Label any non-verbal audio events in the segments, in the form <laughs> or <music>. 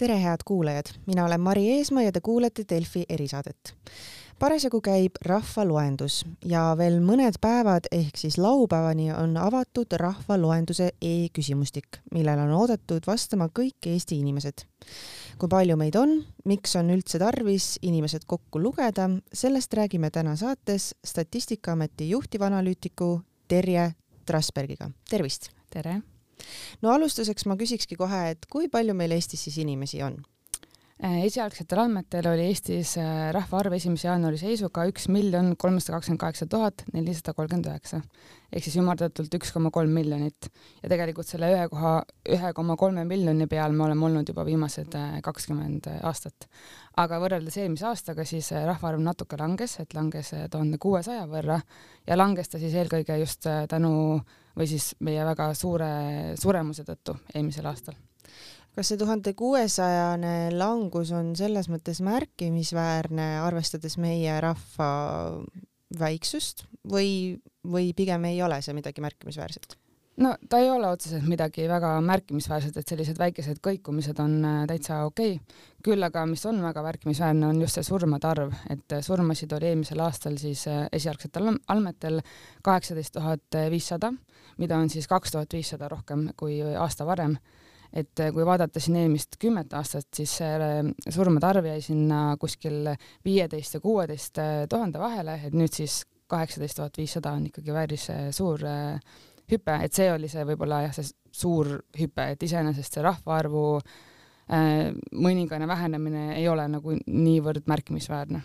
tere, head kuulajad, mina olen Mari Eesmaa ja te kuulete Delfi erisaadet. parasjagu käib rahvaloendus ja veel mõned päevad ehk siis laupäevani on avatud rahvaloenduse e-küsimustik, millele on oodatud vastama kõik Eesti inimesed. kui palju meid on, miks on üldse tarvis inimesed kokku lugeda, sellest räägime täna saates Statistikaameti juhtivanalüütiku Terje Trasbergiga, tervist! tere! No alustuseks ma küsikski kohe, et kui palju meil Eestis siis inimesi on? Äh, esialgsetel andmetel oli Eestis äh, rahvaarv esimese jaanuari seisuga üks miljon kolmsada kakskümmend kaheksa tuhat nelisada kolmkümmend üheksa. Ehk siis ümardatult üks koma kolm miljonit. Ja tegelikult selle ühe koha, ühe koma kolme miljoni peal me oleme olnud juba viimased äh, kakskümmend aastat. aga võrreldes eelmise aastaga, siis rahvaarv natuke langes, et langes tuhande kuuesaja võrra ja langes ta siis eelkõige just tänu või siis meie väga suure suremuse tõttu eelmisel aastal kas see tuhande kuuesajane langus on selles mõttes märkimisväärne, arvestades meie rahva väiksust või, või pigem ei ole see midagi märkimisväärset? no ta ei ole otseselt midagi väga märkimisväärset, et sellised väikesed kõikumised on äh, täitsa okei. Okay.. küll aga, mis on väga märkimisväärne, on just see surmade arv, et surmasid oli eelmisel aastal siis äh, esialgsetel andmetel kaheksateist tuhat viissada, mida on siis kaks tuhat viissada rohkem kui aasta varem et äh, kui vaadata siin eelmist kümmet aastat, siis äh, surmade arv jäi sinna kuskil viieteist ja kuueteist äh, tuhande vahele, et nüüd siis kaheksateist tuhat viissada on ikkagi päris suur hüpe, et see oli see võib-olla jah, see suur hüpe, et iseenesest see rahvaarvu mõningane vähenemine ei ole nagu niivõrd märkimisväärne.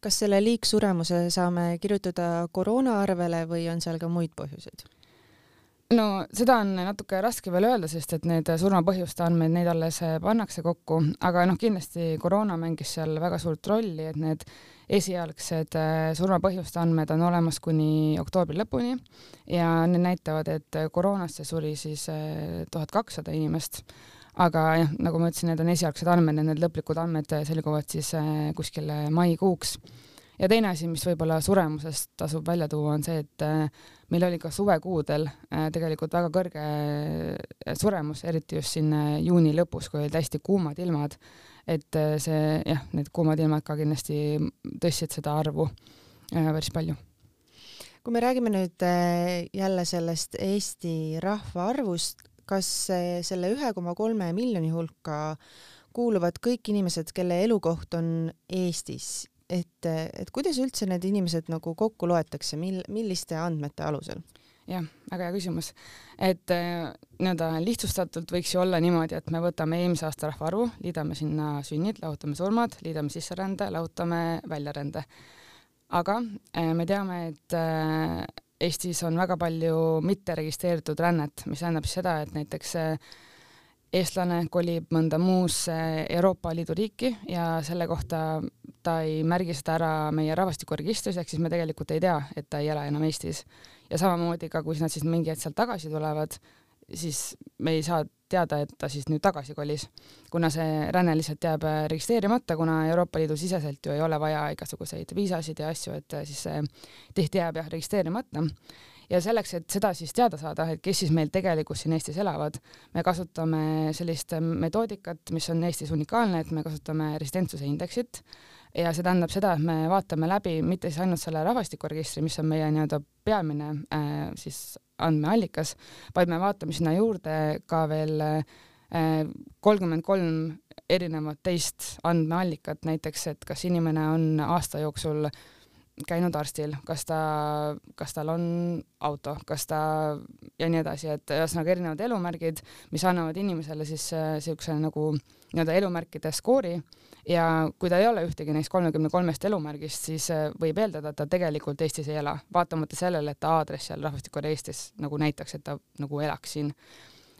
Kas selle liigsuremuse saame kirjutada koroona arvele või on seal ka muid põhjuseid? No seda on natuke raske veel öelda, sest et need surmapõhjuste andmeid, neid alles pannakse kokku, aga noh, kindlasti koroona mängis seal väga suurt rolli, et need esialgsed äh, surmapõhjuste andmed on olemas kuni oktoobri lõpuni. Ja need näitavad, et koroonasse suri siis äh, tuhat kakssada inimest. aga jah, nagu ma ütlesin, need on esialgsed andmed need lõplikud andmed selguvad siis kuskil maikuuks ja teine asi, mis võib-olla suremusest tasub välja tuua, on see, et äh, meil oli ka suvekuudel äh, tegelikult väga kõrge äh, suremus, eriti just siin juuni lõpus, kui olid hästi kuumad ilmad. et see jah, need kuumad ilmad ka kindlasti tõstsid seda arvu päris palju kui me räägime nüüd jälle sellest Eesti rahvaarvust, kas selle ühe koma kolme miljoni hulka kuuluvad kõik inimesed, kelle elukoht on Eestis et, et kuidas üldse need inimesed nagu kokku loetakse, mil, milliste andmete alusel? jah, väga hea küsimus. et äh, nii-öelda lihtsustatult võiks ju olla niimoodi, et me võtame eelmise aasta rahvaarvu, liidame sinna sünnid, lahutame surmad, liidame sisserände, lahutame väljarände. aga äh, me teame, et äh, Eestis on väga palju mitteregistreeritud rännet, mis tähendab seda, et näiteks eestlane kolib mõnda muusse Euroopa Liidu riiki ja selle kohta ta ei märgi seda ära meie rahvastikuregistris, ehk siis me tegelikult ei tea, et ta ei ela enam Eestis. ja samamoodi ka, kui nad siis mingi hetk sealt tagasi tulevad, siis me ei saa teada, et ta siis nüüd tagasi kolis, kuna see ränne lihtsalt jääb registreerimata, kuna Euroopa Liidu siseselt ju ei ole vaja igasuguseid viisasid ja asju, et siis see tihti jääb jah registreerimata ja selleks, et seda siis teada saada, et kes siis meil tegelikult siin Eestis elavad, me kasutame sellist metoodikat, mis on Eestis unikaalne, et me kasutame residentsuse indeksit. Ja see tähendab seda, et me vaatame läbi mitte siis ainult selle rahvastikuregistri, mis on meie nii-öelda peamine äh, siis andmeallikas, vaid me vaatame sinna juurde ka veel äh, kolmkümmend kolm erinevat teist andmeallikat, näiteks et kas inimene on aasta jooksul äh, käinud arstil, kas ta, kas tal on auto, kas ta ja nii edasi, et ühesõnaga erinevad elumärgid, mis annavad inimesele siis niisuguse äh, nagu nii-öelda elumärkide skoori. Ja kui ta ei ole ühtegi neist kolmekümne kolmest elumärgist, siis äh, võib eeldada, et ta tegelikult Eestis ei ela, vaatamata sellele, et ta aadress seal rahvastikuregistris nagu näitaks, et ta nagu elaks siin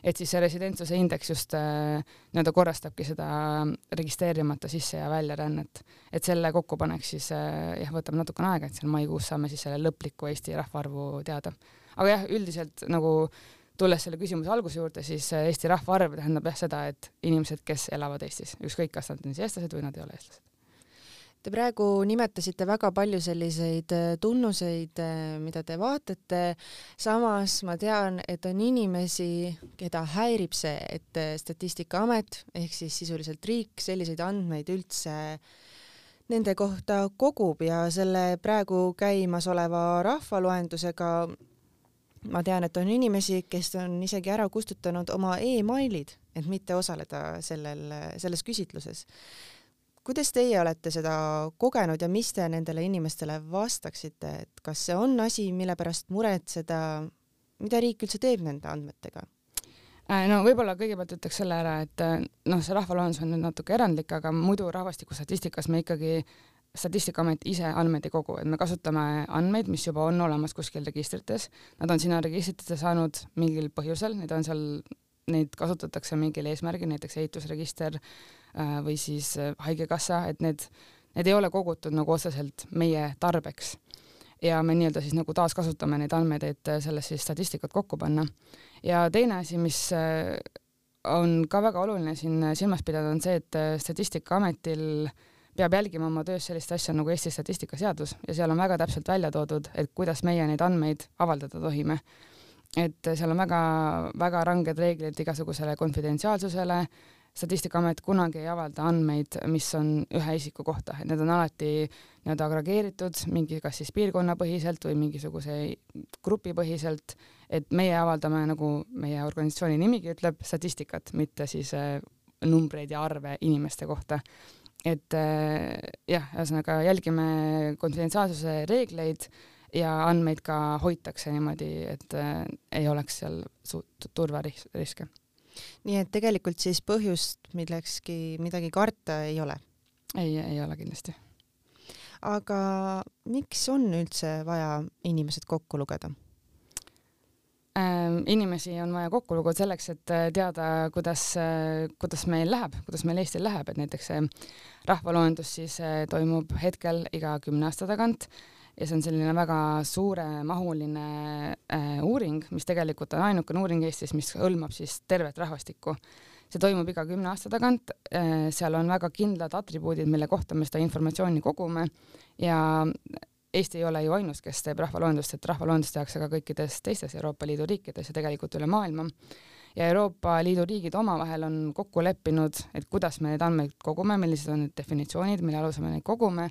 et siis see residentsuse indeks just äh, nii-öelda korrastabki seda registreerimata sisse ja väljarännet. et selle kokkupanek siis äh, jah, võtab natukene aega, et seal maikuus saame siis selle lõpliku Eesti rahvaarvu teada. aga jah, üldiselt nagu tulles selle küsimuse alguse juurde, siis äh, Eesti rahvaarv tähendab jah seda, et inimesed, kes elavad Eestis, ükskõik, kas nad on siis eestlased või nad ei ole eestlased Te praegu nimetasite väga palju selliseid äh, tunnuseid, äh, mida te vaatate. samas ma tean, et on inimesi, keda häirib see, et äh, Statistikaamet ehk siis sisuliselt riik selliseid andmeid üldse nende kohta kogub ja selle praegu käimasoleva rahvaloendusega ma tean, et on inimesi, kes on isegi ära kustutanud oma emailid, et mitte osaleda sellel, selles küsitluses kuidas teie olete seda kogenud ja mis te nendele inimestele vastaksite, et kas see on asi, mille pärast muretseda, mida riik üldse teeb nende andmetega? Äh, no võib-olla kõigepealt ütleks selle ära, et äh, noh, see rahvaloendus on nüüd natuke erandlik, aga muidu rahvastikustatistikas me ikkagi statistikaamet ise andmeid ei kogu, et me kasutame andmeid, mis juba on olemas kuskil registrites, nad on sinna registritesse saanud mingil põhjusel, need on seal, neid kasutatakse mingil eesmärgil, näiteks ehitusregister, Äh, või siis äh, Haigekassa, et need, need ei ole kogutud nagu otseselt meie tarbeks. ja me nii-öelda siis nagu taaskasutame neid andmeid, et äh, sellest siis statistikat kokku panna. ja teine asi, mis on ka väga oluline siin silmas pidada, on see, et Statistikaametil peab jälgima oma töös sellist asja nagu Eesti statistikaseadus ja seal on väga täpselt välja toodud, et kuidas meie neid andmeid avaldada tohime. Et seal on väga-väga ranged reeglid igasugusele konfidentsiaalsusele, statistikaamet kunagi ei avalda andmeid, mis on ühe isiku kohta, et need on alati nii-öelda agregeeritud mingi, kas siis piirkonnapõhiselt või mingisuguse grupipõhiselt, et meie avaldame, nagu meie organisatsiooni nimigi ütleb, statistikat, mitte siis äh, numbreid ja arve inimeste kohta. et äh, jah, ühesõnaga jälgime konfidentsiaalsuse reegleid ja andmeid ka hoitakse niimoodi, et äh, ei oleks seal suurt turvariske nii et tegelikult siis põhjust millekski midagi karta ei ole? ei, ei ole kindlasti. aga miks on üldse vaja inimesed kokku lugeda? Ähm, inimesi on vaja kokku lugeda selleks, et äh, teada, kuidas, äh, kuidas meil läheb, kuidas meil Eestil läheb, et näiteks see rahvaloendus siis toimub hetkel iga kümne aasta tagant ja see on selline väga suuremahuline äh, uuring, mis tegelikult on ainukene uuring Eestis, mis hõlmab siis tervet rahvastikku. see toimub iga kümne aasta tagant äh,, seal on väga kindlad atribuudid, mille kohta me seda informatsiooni kogume ja Eesti ei ole ju ainus, kes teeb rahvaloendust, et rahvaloendust tehakse ka kõikides teistes Euroopa Liidu riikides ja tegelikult üle maailma ja Euroopa Liidu riigid omavahel on kokku leppinud, et kuidas me neid andmeid kogume, millised on need definitsioonid, mille alusel me neid kogume,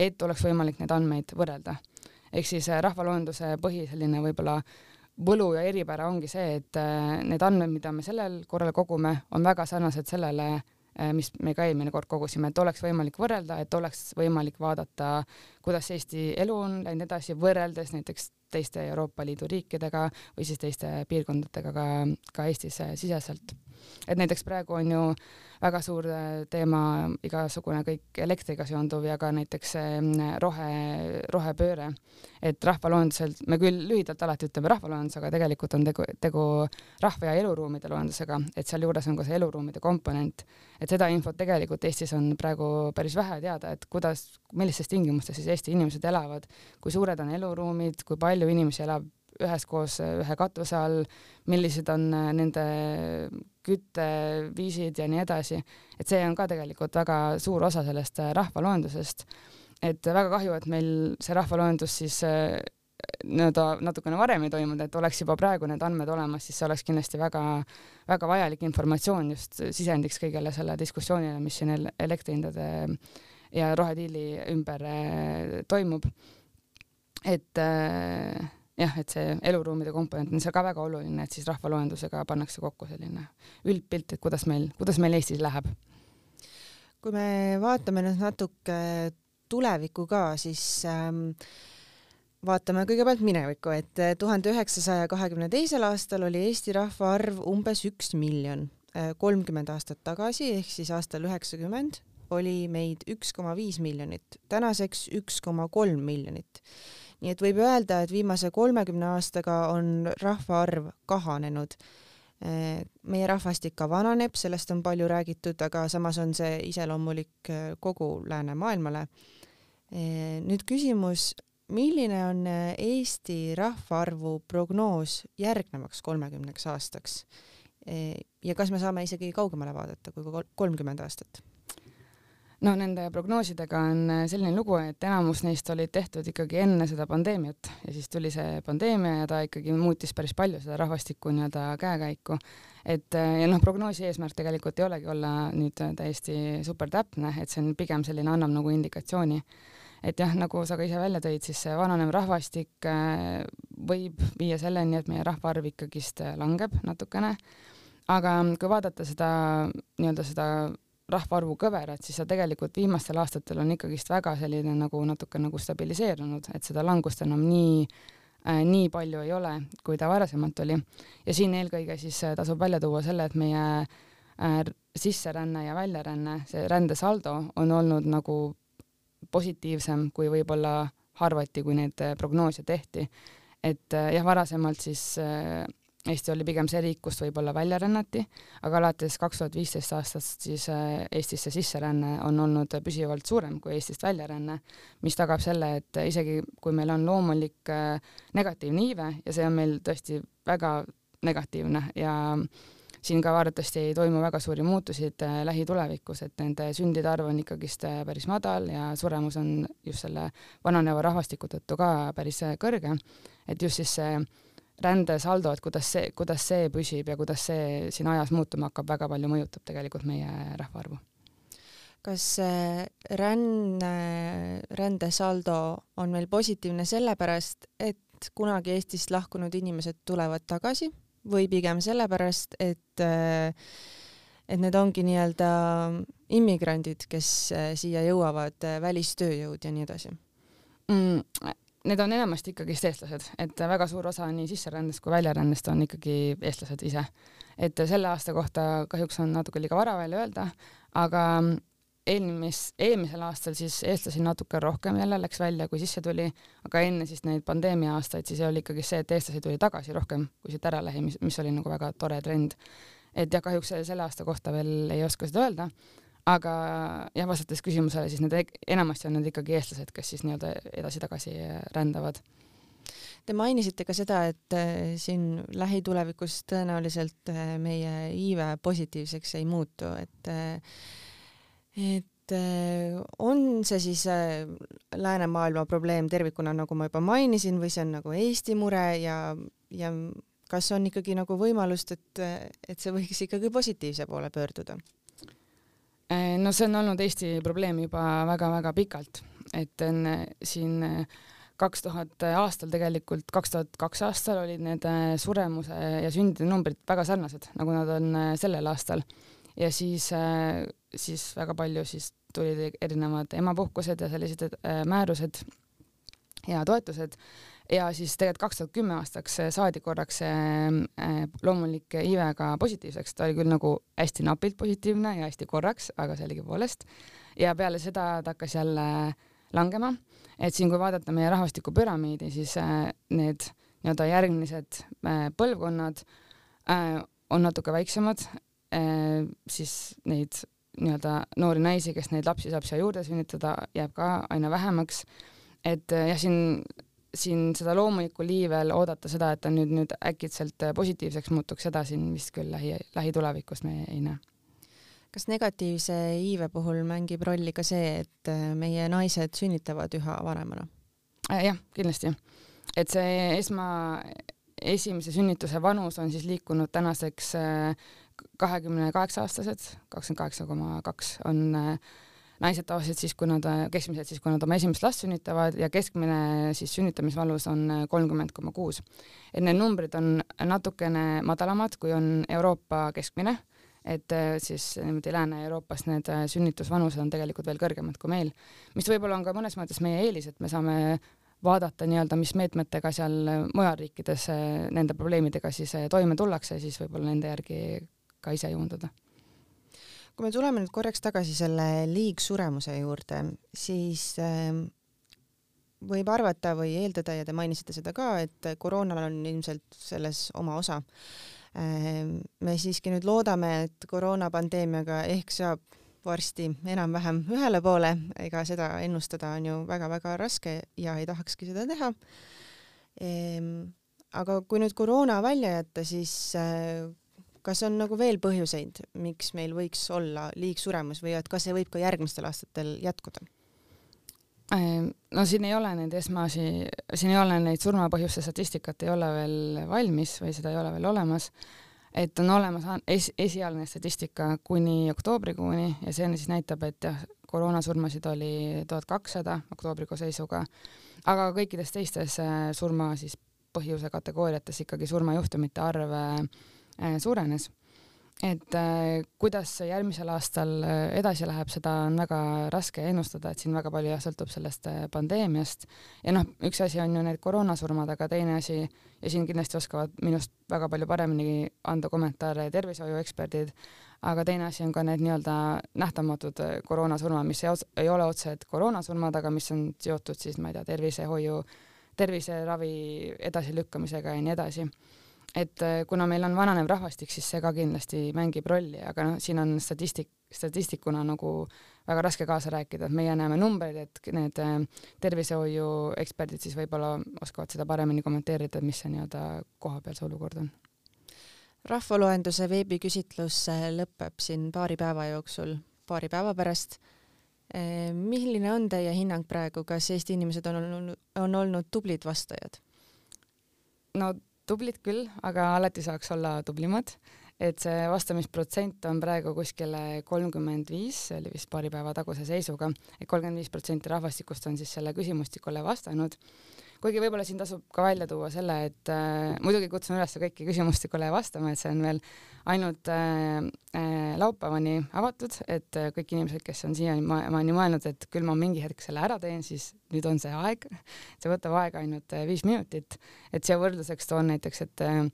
et oleks võimalik neid andmeid võrrelda. ehk siis äh, rahvaloenduse põhi selline võib-olla võlu ja eripära ongi see, et äh, need andmed, mida me sellel korral kogume, on väga sarnased sellele, äh, mis me ka eelmine kord kogusime, et oleks võimalik võrrelda, et oleks võimalik vaadata, kuidas Eesti elu on läinud edasi, võrreldes näiteks teiste Euroopa Liidu riikidega või siis teiste piirkondadega ka, ka Eestis siseselt. et näiteks praegu on ju väga suur äh, teema igasugune kõik elektriga seonduv ja ka näiteks rohe, rohepööre. et rahvaloendusel, me küll lühidalt alati ütleme rahvaloendus, aga tegelikult on tegu, tegu rahva- ja eluruumide loendusega, et sealjuures on ka see eluruumide komponent. et seda infot tegelikult Eestis on praegu päris vähe teada, et kuidas, millistes tingimustes siis Eesti inimesed elavad, kui suured on eluruumid, kui palju inimesi elab üheskoos ühe katuse all, millised on äh, nende kütteviisid ja nii edasi, et see on ka tegelikult väga suur osa sellest äh, rahvaloendusest. et väga kahju, et meil see rahvaloendus siis äh, nii-öelda natukene varem ei toimunud, et oleks juba praegu need andmed olemas, siis see oleks kindlasti väga-väga vajalik informatsioon just sisendiks kõigele selle diskussioonile, mis siin elektrihindade ja rohediili ümber toimub. Et äh, jah, et see eluruumide komponent on seal ka väga oluline, et siis rahvaloendusega pannakse kokku selline üldpilt, et kuidas meil, kuidas meil Eestis läheb. kui me vaatame nüüd natuke tulevikku ka, siis ähm, vaatame kõigepealt minevikku, et tuhande üheksasaja kahekümne teisel aastal oli Eesti rahvaarv umbes üks miljon. Äh, kolmkümmend aastat tagasi ehk siis aastal üheksakümmend oli meid üks koma viis miljonit, tänaseks üks koma kolm miljonit nii et võib öelda, et viimase kolmekümne aastaga on rahvaarv kahanenud. meie rahvastik ka vananeb, sellest on palju räägitud, aga samas on see iseloomulik kogu läänemaailmale. nüüd küsimus, milline on Eesti rahvaarvu prognoos järgnevaks kolmekümneks aastaks? ja kas me saame isegi kaugemale vaadata kui kolmkümmend aastat? No nende prognoosidega on äh, selline lugu, et enamus neist olid tehtud ikkagi enne seda pandeemiat ja siis tuli see pandeemia ja ta ikkagi muutis päris palju seda rahvastiku nii-öelda käekäiku. et äh, ja noh, prognoosi eesmärk tegelikult ei olegi olla nüüd täiesti super täpne, et see on pigem selline, annab nagu indikatsiooni. et jah, nagu sa ka ise välja tõid, siis see vananev rahvastik äh, võib viia selleni, et meie rahvaarv ikkagist langeb natukene. aga kui vaadata seda nii-öelda seda rahvaarvu kõverat, siis ta tegelikult viimastel aastatel on ikkagist väga selline nagu natuke nagu stabiliseerunud, et seda langust enam nii äh, nii palju ei ole, kui ta varasemalt oli. ja siin eelkõige siis äh, tasub välja tuua selle, et meie äh, sisseränne ja väljaränne, see rändesaldo on olnud nagu positiivsem, kui võib-olla arvati, kui neid äh, prognoose tehti. et äh, jah, varasemalt siis äh, Eesti oli pigem see riik, kust võib-olla välja rännati, aga alates kaks tuhat viisteist aastast siis äh, Eestisse sisseränne on olnud püsivalt suurem kui Eestist väljaränne, mis tagab selle, et isegi kui meil on loomulik äh, negatiivne iive ja see on meil tõesti väga negatiivne ja siin ka arvatavasti ei toimu väga suuri muutusid äh, lähitulevikus, et nende sündide arv on ikkagist päris madal ja suremus on just selle vananeva rahvastiku tõttu ka päris kõrge, et just siis see rändesaldo, et kuidas see, kuidas see püsib ja kuidas see siin ajas muutuma hakkab, väga palju mõjutab tegelikult meie rahvaarvu. kas ränne, rändesaldo on meil positiivne sellepärast, et kunagi Eestist lahkunud inimesed tulevad tagasi või pigem sellepärast, et et need ongi nii-öelda immigrandid, kes siia jõuavad, välistööjõud ja nii edasi mm,? Need on enamasti ikkagist eestlased, et väga suur osa nii sisserändest kui väljarändest on ikkagi eestlased ise. et selle aasta kohta kahjuks on natuke liiga vara veel öelda, aga eelmis, eelmisel aastal siis eestlasi natuke rohkem jälle läks välja, kui sisse tuli, aga enne siis neid pandeemia aastaid siis oli ikkagi see, et eestlasi tuli tagasi rohkem, kui siit ära lähi, mis, mis oli nagu väga tore trend. et jah, kahjuks selle aasta kohta veel ei oska seda öelda aga jah, vastates küsimusele, siis need e-, enamasti on need ikkagi eestlased, kes siis nii-öelda edasi-tagasi rändavad. Te mainisite ka seda, et äh, siin lähitulevikus tõenäoliselt äh, meie iive positiivseks ei muutu, et äh, et on see siis läänemaailma probleem tervikuna, nagu ma juba mainisin, või see on nagu Eesti mure ja, ja kas on ikkagi nagu võimalust, et, et see võiks ikkagi positiivse poole pöörduda? Äh, no see on olnud Eesti probleem juba väga-väga pikalt, et enne siin äh, kaks tuhat aastal tegelikult, kaks tuhat kaks aastal olid need äh, suremuse ja sündide numbrid väga sarnased, nagu nad on sellel aastal. ja siis, siis väga palju siis tulid erinevad emapuhkused ja sellised määrused ja toetused ja siis tegelikult kaks tuhat kümme aastaks saadi korraks see äh, loomulik iive ka positiivseks, ta oli küll nagu hästi napilt positiivne ja hästi korraks, aga sellegipoolest. ja peale seda ta hakkas jälle langema, et siin, kui vaadata meie rahvastikupüramiidi, siis need nii-öelda järgmised põlvkonnad on natuke väiksemad, siis neid nii-öelda noori naisi, kes neid lapsi saab siia juurde sünnitada, jääb ka aina vähemaks. Et jah, siin siin seda loomulikku liivel oodata seda, et ta nüüd, nüüd äkitselt positiivseks muutuks, seda siin vist küll lähi, lähitulevikus me ei näe. kas negatiivse iive puhul mängib rolli ka see, et meie naised sünnitavad üha vanemana äh,? jah, kindlasti. et see esma, esimese sünnituse vanus on siis liikunud tänaseks äh, kahekümne kaheksa aastased, kakskümmend kaheksa koma kaks on äh, naised tavaliselt siis, kui nad, keskmiselt siis, kui nad oma esimest last sünnitavad ja keskmine siis sünnitamisvalus on kolmkümmend koma kuus. et need numbrid on natukene madalamad, kui on Euroopa keskmine, et äh, siis niimoodi Lääne-Euroopas need äh, sünnitusvanused on tegelikult veel kõrgemad kui meil, mis võib-olla on ka mõnes mõttes meie eelis, et me saame vaadata nii-öelda, mis meetmetega seal mujal riikides äh, nende probleemidega siis toime tullakse siis võib-olla nende järgi ka ise juunduda kui me tuleme nüüd korraks tagasi selle liigsuremuse juurde, siis ähm, võib arvata või eeldada ja te mainisite seda ka, et koroonal on ilmselt selles oma osa. Ähm, me siiski nüüd loodame, et koroonapandeemiaga ehk saab varsti enam-vähem ühele poole, ega seda ennustada on ju väga-väga raske ja ei tahakski seda teha. Aga kui nüüd koroona välja jätta, siis äh, kas on nagu veel põhjuseid, miks meil võiks olla liigsuremus või et kas see võib ka järgmistel aastatel jätkuda? Ehm, no siin ei ole neid esmasi, siin ei ole neid surmapõhjuste statistikat ei ole veel valmis või seda ei ole veel olemas. et on olemas es, esialgne statistika kuni oktoobrikuuni ja see siis näitab, et jah, koroonasurmasid oli tuhat kakssada oktoobrikuu seisuga, aga kõikides teistes äh, surma siis põhjuse kategooriates ikkagi surmajuhtumite arv äh, suurenes. Et äh, kuidas järgmisel aastal äh, edasi läheb, seda on väga raske ennustada, et siin väga palju jah, sõltub sellest äh, pandeemiast. Ja noh, üks asi on ju need koroonasurmad, aga teine asi ja siin kindlasti oskavad minust väga palju paremini anda kommentaare tervishoiueksperdid, aga teine asi on ka need nii-öelda nähtamatud äh, koroonasurmad, mis ei, ei ole otseselt koroonasurmad, aga mis on seotud siis ma ei tea, tervisehoiu, terviseravi edasilükkamisega ja nii edasi et äh, kuna meil on vananev rahvastik, siis see ka kindlasti mängib rolli, aga noh, siin on statistik, statistikuna nagu väga raske kaasa rääkida, et meie näeme numbreid, et need äh, tervishoiu eksperdid siis võib-olla oskavad seda paremini kommenteerida, mis see nii-öelda kohapeal see olukord on. rahvaloenduse veebiküsitlus lõpeb siin paari päeva jooksul, paari päeva pärast. Äh, milline on teie hinnang praegu, kas Eesti inimesed on olnud, on olnud tublid vastajad? no tublid küll, aga alati saaks olla tublimad. et see vastamisprotsent on praegu kuskil kolmkümmend viis, see oli vist paari päeva taguse seisuga et, et kolmkümmend viis protsenti rahvastikust on siis selle küsimustikule vastanud kuigi võib-olla siin tasub ka välja tuua selle, et äh, muidugi kutsun üles kõiki küsimustikule vastama, et see on veel ainult äh, äh, laupäevani avatud, et äh, kõik inimesed, kes on siiamaani mõelnud, et küll ma mingi hetk selle ära teen, siis nüüd on see aeg. see võtab aega ainult äh, viis minutit, et siia võrdluseks toon näiteks, et äh,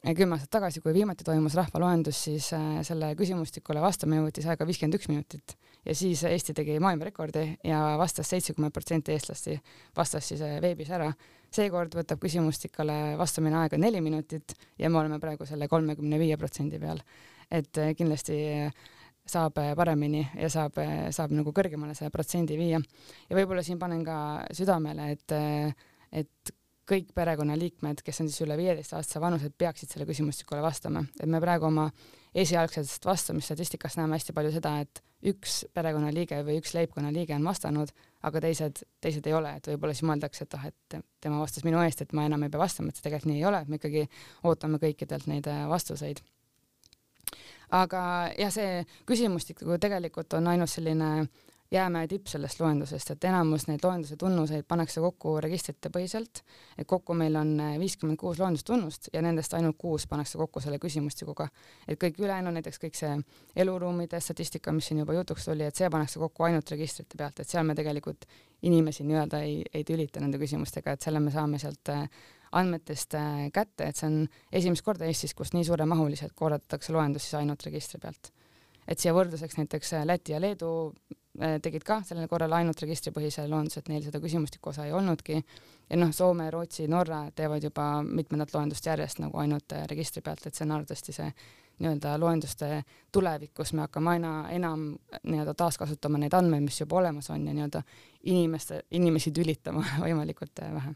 kümme aastat tagasi, kui viimati toimus rahvaloendus, siis äh, selle küsimustikule vastamine võttis aega viiskümmend üks minutit ja siis Eesti tegi maailmarekordi ja vastas seitsekümmend protsenti eestlasi, vastas siis äh, veebis ära. seekord võtab küsimustikule vastamine aega neli minutit ja me oleme praegu selle kolmekümne viie protsendi peal. et äh, kindlasti saab paremini ja saab, saab nagu kõrgemale selle protsendi viia. ja võib-olla siin panen ka südamele, et, et kõik perekonnaliikmed, kes on siis üle viieteistaastase vanused, peaksid selle küsimustikule vastama, et me praegu oma esialgsest vastamisstatistikast näeme hästi palju seda, et üks perekonnaliige või üks leibkonnaliige on vastanud, aga teised, teised ei ole, et võib-olla siis mõeldakse, et ah, et tema vastas minu eest, et ma enam ei pea vastama, et see tegelikult nii ei ole, et me ikkagi ootame kõikidelt neid äh, vastuseid. aga jah, see küsimustik tegelikult on ainult selline jäämäe tipp sellest loendusest, et enamus neid loenduse tunnuseid pannakse kokku registrite põhiselt, et kokku meil on eh, viiskümmend kuus loendustunnust ja nendest ainult kuus pannakse kokku selle küsimustikuga. et kõik ülejäänu, näiteks kõik see eluruumide statistika, mis siin juba jutuks tuli, et see pannakse kokku ainult registrite pealt, et seal me tegelikult inimesi nii-öelda ei, ei tülita nende küsimustega, et selle me saame sealt eh, andmetest eh, kätte, et see on esimest korda Eestis, kus nii suuremahuliselt korraldatakse loendus siis ainult registri pealt et siia võrdluseks näiteks Läti ja Leedu tegid ka sellel korral ainult registripõhise loenduse, et neil seda küsimustiku osa ei olnudki. ja noh, Soome, Rootsi, Norra teevad juba mitmendat loendust järjest nagu ainult äh, registri pealt, et see on arvatavasti see nii-öelda loenduste tulevik, kus me hakkame aina enam nii-öelda taaskasutama neid andmeid, mis juba olemas on ja nii-öelda inimeste, inimesi tülitama <laughs> võimalikult äh, vähe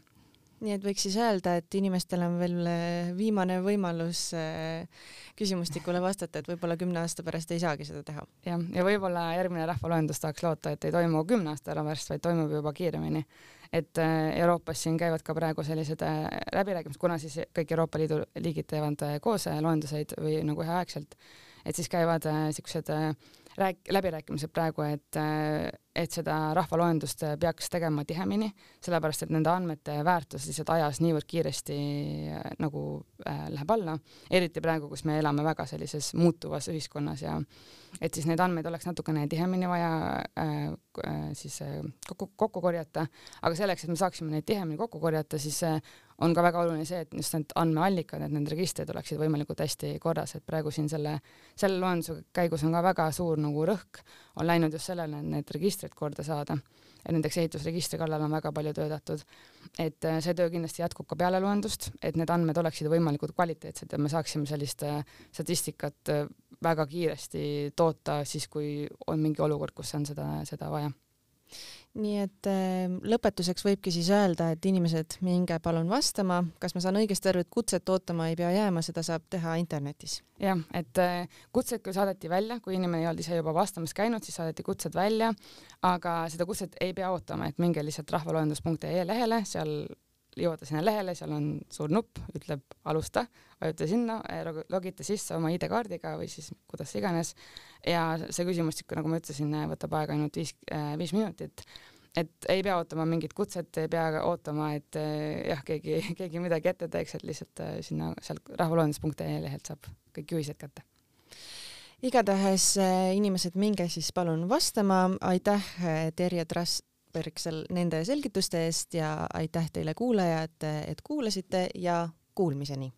nii et võiks siis öelda, et inimestel on veel äh, viimane võimalus äh, küsimustikule vastata, et võib-olla kümne aasta pärast ei saagi seda teha. jah, ja võib-olla järgmine rahvaloendus tahaks loota, et ei toimu kümne aasta pärast, vaid toimub juba kiiremini. et äh, Euroopas siin käivad ka praegu sellised läbirääkimised, kuna siis kõik Euroopa Liidu liigid teevad koos loenduseid või nagu üheaegselt, et siis käivad siuksed rääk-, läbirääkimised praegu, et, et seda rahvaloendust peaks tegema tihemini, sellepärast et nende andmete väärtus lihtsalt ajas niivõrd kiiresti äh, nagu äh, läheb alla, eriti praegu, kus me elame väga sellises muutuvas ühiskonnas ja et siis neid andmeid oleks natukene tihemini vaja äh, äh, siis äh, kokku, kokku korjata, aga selleks, et me saaksime neid tihemini kokku korjata, siis äh, on ka väga oluline see, et just need andmeallikad, et need registrid oleksid võimalikult hästi korras, et praegu siin selle, selle loenduse käigus on ka väga suur nagu rõhk on läinud just sellele, et need registrid korda saada. ja näiteks ehitusregistri kallal on väga palju töötatud. et äh, see töö kindlasti jätkub ka peale loendust, et need andmed oleksid võimalikult kvaliteetsed ja me saaksime sellist äh, statistikat väga kiiresti toota siis, kui on mingi olukord, kus on seda, seda vaja nii et äh, lõpetuseks võibki siis öelda, et inimesed, minge palun vastama, kas ma saan õigesti aru, et kutset ootama ei pea jääma, seda saab teha internetis? jah, et äh, kutsed küll saadeti välja, kui inimene ei olnud ise juba vastamas käinud, siis saadeti kutsed välja, aga seda kutset ei pea ootama, et minge lihtsalt rahvaloendus.ee lehele, seal jõuate sinna lehele, seal on suur nupp, ütleb alusta, vajuta sinna, logite sisse oma ID-kaardiga või siis kuidas iganes. Ja see küsimustik, nagu ma ütlesin, võtab aega ainult viis, äh, viis minutit. et ei pea ootama mingit kutset, ei pea ootama, et jah, keegi, <laughs> keegi midagi ette teeks, et lihtsalt sinna sealt rahvaloendus.ee lehelt saab kõik juhised kätte. Igatahes inimesed, minge siis palun vastama, aitäh Terje Trasberg seal nende selgituste eest ja aitäh teile kuulajad, et kuulasite ja kuulmiseni